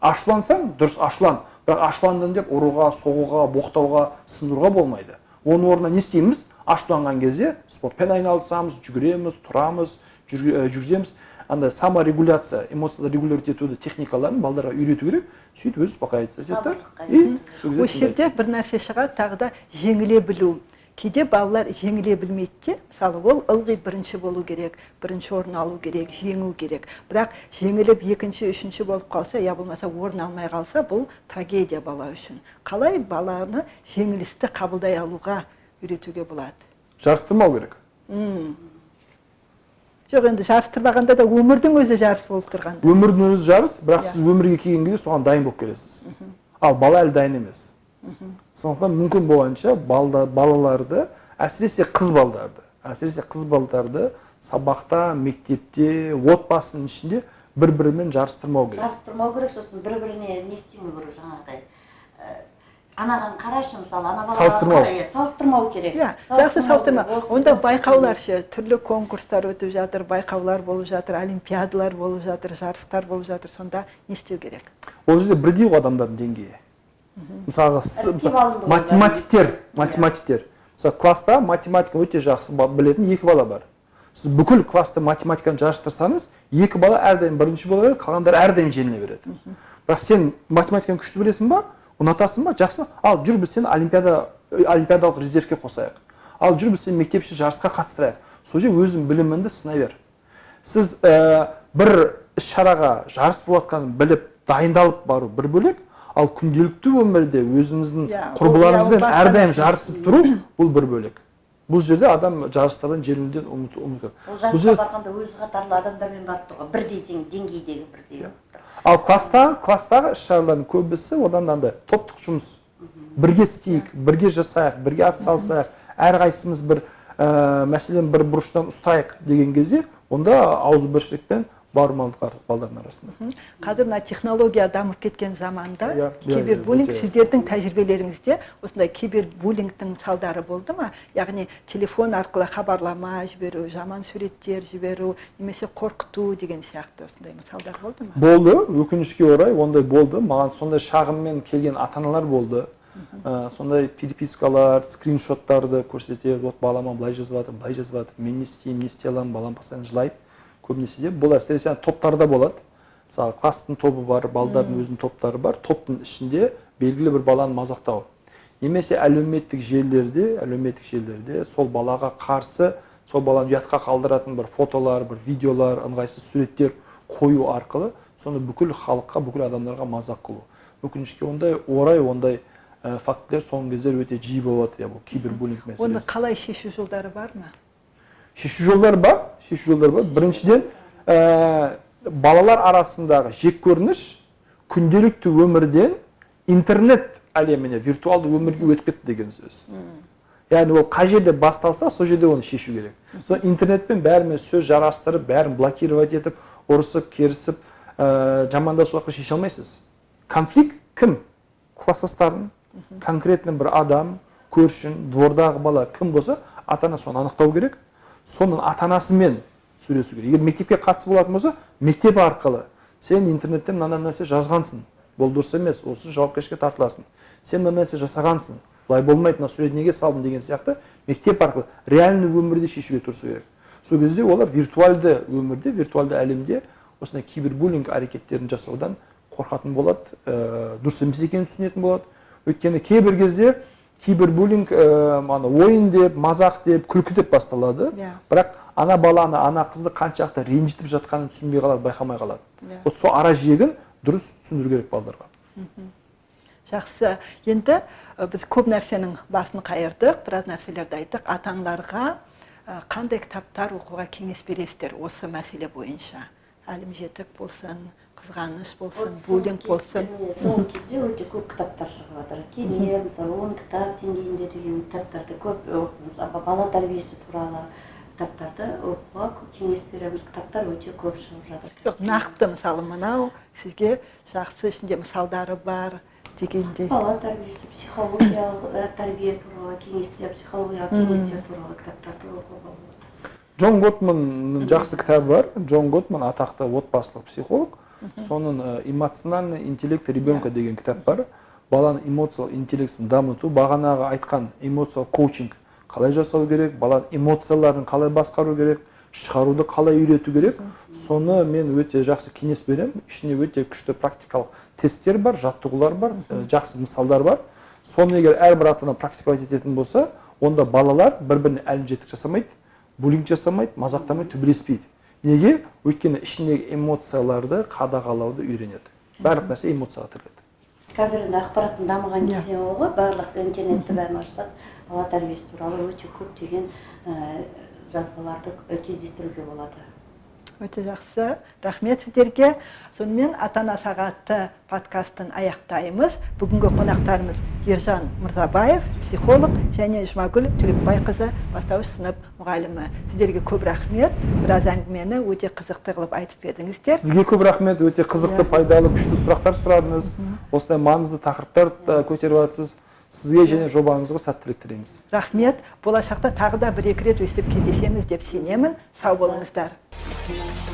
Ашулансаң дұрыс ашулан. Бірақ ашуландым деп ұруға соғуға боқтауға сындыруға болмайды. Оның орнына не істейміз? Ашуланған кезде спортпен айналысамыз жүгіреміз тұрамыз жүрг- жүргіземіз. Андай саморегуляция эмоцияларды регулировать етуді техникаларын балдарға үйрету керек. Сөйтіп өзі успокаиваться етеді да. и осы жерде бір нәрсе шығады тағы да жеңіле білу. Кейде балалар жеңіле білмейді де мысалы ол ылғи бірінші болу керек бірінші орын алу керек жеңу керек. Бірақ жеңіліп екінші үшінші болып қалса я болмаса орын алмай қалса бұл трагедия бала үшін. Қалай баланы жеңілісті қабылдай алуға үйретуге болады? Жарыстырмау керек. М. жоқ енді жарыстырмағанда да өмірдің өзі жарыс болып тұрғанда. Өмірдің өзі жарыс бірақ Иә. сіз өмірге келген кезде соған дайын болып келесіз. Ал бала әлі дайын емес. Сондықтан мүмкін болғанша балда, балаларды әсіресе қыз балдарды әсіресе қыз балдарды сабақта мектепте отбасының ішінде бір бірімен жарыстырмау керек. Жарыстырмау керек сосын бір біріне не істемеу керек жаңағыдай. Ә, анаған қарашы мысалы ана балаға Салыстырмау. иә, салыстырмау керек. Иә жақсы салыстырма. онда байқаулар ше түрлі конкурстар өтіп жатыр байқаулар болып жатыр олимпиадалар болып жатыр жарыстар болып жатыр сонда не істеу керек? ол жерде бірдей ғой адамдардың деңгейі. Мысалға математиктер бәріміз. математиктер. Мысалы класста математика өте жақсы білетін екі бала бар. Сіз бүкіл класста математиканы жарыстырсаңыз екі бала әрдайым бірінші бола береді қалғандары әрдайым жеңіле береді. Бірақ сен математиканы күшті білесің ба ұнатасың ба жақсы ал жүр біз сені олимпиада олимпиадалық резервке қосайық. Ал жүр біз сені мектепше жарысқа қатыстырайық. Сол жерде өзің біліміңді сынай бер. Сіз ә, бір іс шараға жарыс болып жатқанын біліп дайындалып бару бір бөлек ал күнделікті өмірде өзіңіздің ол- құрбыларыңызбен әрдайым жарысып тұру бұл бір бөлек. Бұл жерде адам жарыстардан жеңілуден ұмыт ол жарысқа жерде барғанда өзі қатарлы адамдармен барып тұрған бірдей тең деңгейдегі бірдей. Ал класста класстағы іс шаралардың көбісі одан андай топтық жұмыс. Бірге істейік бірге жасайық бірге атсалысайық әрқайсымыз бір ә, мәселен бір бұрыштан ұстайық деген кезде онда ауызбіршілік пен бауырмалдық балдардың арасында қазір мына технология дамып кеткен заманда Иә, кибербуллинг сіздердің тәжірибелеріңізде осындай кибербуллингтің салдары болды ма? Яғни телефон арқылы хабарлама жіберу жаман суреттер жіберу немесе қорқыту деген сияқты осындай мысалдар болды ма? Болды. өкінішке орай ондай болды. Маған сондай шағыммен келген ата аналар болды Ә, сондай перепискалар скриншоттарды көрсетеді. Вот балама былай жазып жатыр былай жазып жатыр мен не істеймін не істей аламын балам постоянно жылайды. Көбінесе де бұл әсіресе топтарда болады. Мысалы класстың тобы бар балдардың өзінің топтары бар. Топтың ішінде белгілі бір баланы мазақтау. Немесе әлеуметтік желілерде әлеуметтік желілерде сол балаға қарсы сол баланы ұятқа қалдыратын бір фотолар бір видеолар ыңғайсыз суреттер қою арқылы соны бүкіл халыққа бүкіл адамдарға мазақ қылу. Өкінішке ондай орай ондай ә, фактілер соңғы кездері өте жиі болып жатыр иә бұл кибербуллинг оны мәселесі. қалай шешу жолдары бар ма? Шешу жолдары бар шешу жолдары бар. Біріншіден ә, балалар арасындағы жеккөрініш күнделікті өмірден интернет әлеміне виртуалды өмірге өтіп кетті деген сөз. Яғни ол қай жерде басталса сол жерде оны шешу керек. Сол интернетпен бәрімен сөз жарастырып бәрін блокировать етіп ұрысып керісіп ә, жамандасу арқылы шеше алмайсыз. Конфликт кім? Класстастарың конкретно бір адам көршің двордағы бала кім болса ата ана соны анықтау керек. Соның ата анасымен сөйлесу керек. Егер мектепке қатысы болатын болса мектеп арқылы сен интернетте мынандай нәрсе жазғансың. Бұл дұрыс емес осы жауапкершілікке тартыласың. Сен мына нәрсе жасағансың. Былай болмайды мына суретті неге салдың деген сияқты мектеп арқылы реальный өмірде шешуге тырысу керек. Сол кезде олар виртуалды өмірде виртуалды әлемде осындай кибербуллинг әрекеттерін жасаудан қорқатын болады ә, дұрыс емес екенін түсінетін болады. Өйткені кейбір кезде кибербуллинг ә, ана ойын деп мазақ деп күлкі деп басталады. Иә. бірақ ана баланы ана қызды қаншалықты ренжітіп жатқанын түсінбей қалады байқамай қалады. Иә. вот сол ара жегін дұрыс түсіндіру керек балаларға. Жақсы. Енді біз көп нәрсенің басын қайырдық біраз нәрселерді айттық. Ата аналарға қандай кітаптар оқуға кеңес бересіздер осы мәселе бойынша? Әлімжетік болсын қызғаныш болсын буллинг болсын соңғы кезде өте көп кітаптар шығып жатыр кеме мысалы он кітап деңгейінде деген кітаптарды көп мысалы бала тәрбиесі туралы кітаптарды оқуға көп кеңес береміз. Кітаптар өте көп шығып жатыр. Жоқ нақты мысалы мынау сізге жақсы ішінде мысалдары бар дегендей. Бала тәрбиесі психологиялық ә, тәрбие туралы кеңестер психологиялық кеңестер туралы кітаптарды оқуға болады. Джон готманның жақсы кітабы бар. Джон готман атақты отбасылық психолог. Соның ә, эмоциональный интеллект ребенка деген кітап бар. Баланың эмоциялық интеллектісін дамыту бағанағы айтқан эмоциялық коучинг қалай жасау керек баланың эмоцияларын қалай басқару керек шығаруды қалай үйрету керек. Соны мен өте жақсы кеңес беремін. Ішінде өте күшті практикалық тесттер бар жаттығулар бар ә, жақсы мысалдар бар. Соны егер әрбір ата ана практиковать ететін болса онда балалар бір біріне әлімжеттік жасамайды буллинг жасамайды мазақтамайды төбелеспейді. Неге? Өйткені ішіндегі эмоцияларды қадағалауды үйренеді. Барлық нәрсе эмоцияға тіреледі. Қазір енді ақпараттың дамыған Иә. кезеңі ғой. Барлық интернетті бәрін ашсақ бала тәрбиесі туралы өте көптеген ә, жазбаларды э, кездестіруге болады. Өте жақсы. Рахмет сіздерге. Сонымен ата ана сағаты подкастын аяқтаймыз. Бүгінгі қонақтарымыз ержан мырзабаев психолог және жұмагүл төлепбайқызы бастауыш сынып мұғалімі. Сіздерге көп рахмет. Біраз әңгімені өте қызықты қылып айтып бердіңіздер сізге көп рахмет. Өте қызықты Иә. пайдалы күшті сұрақтар сұрадыңыз. Осындай маңызды тақырыптар көтеріп жатсыз сізге және жобаңызға сәттілік тілейміз. Рахмет. Болашақта тағы да бір екі рет өстіп кездесеміз деп сенемін. Сау болыңыздар. Still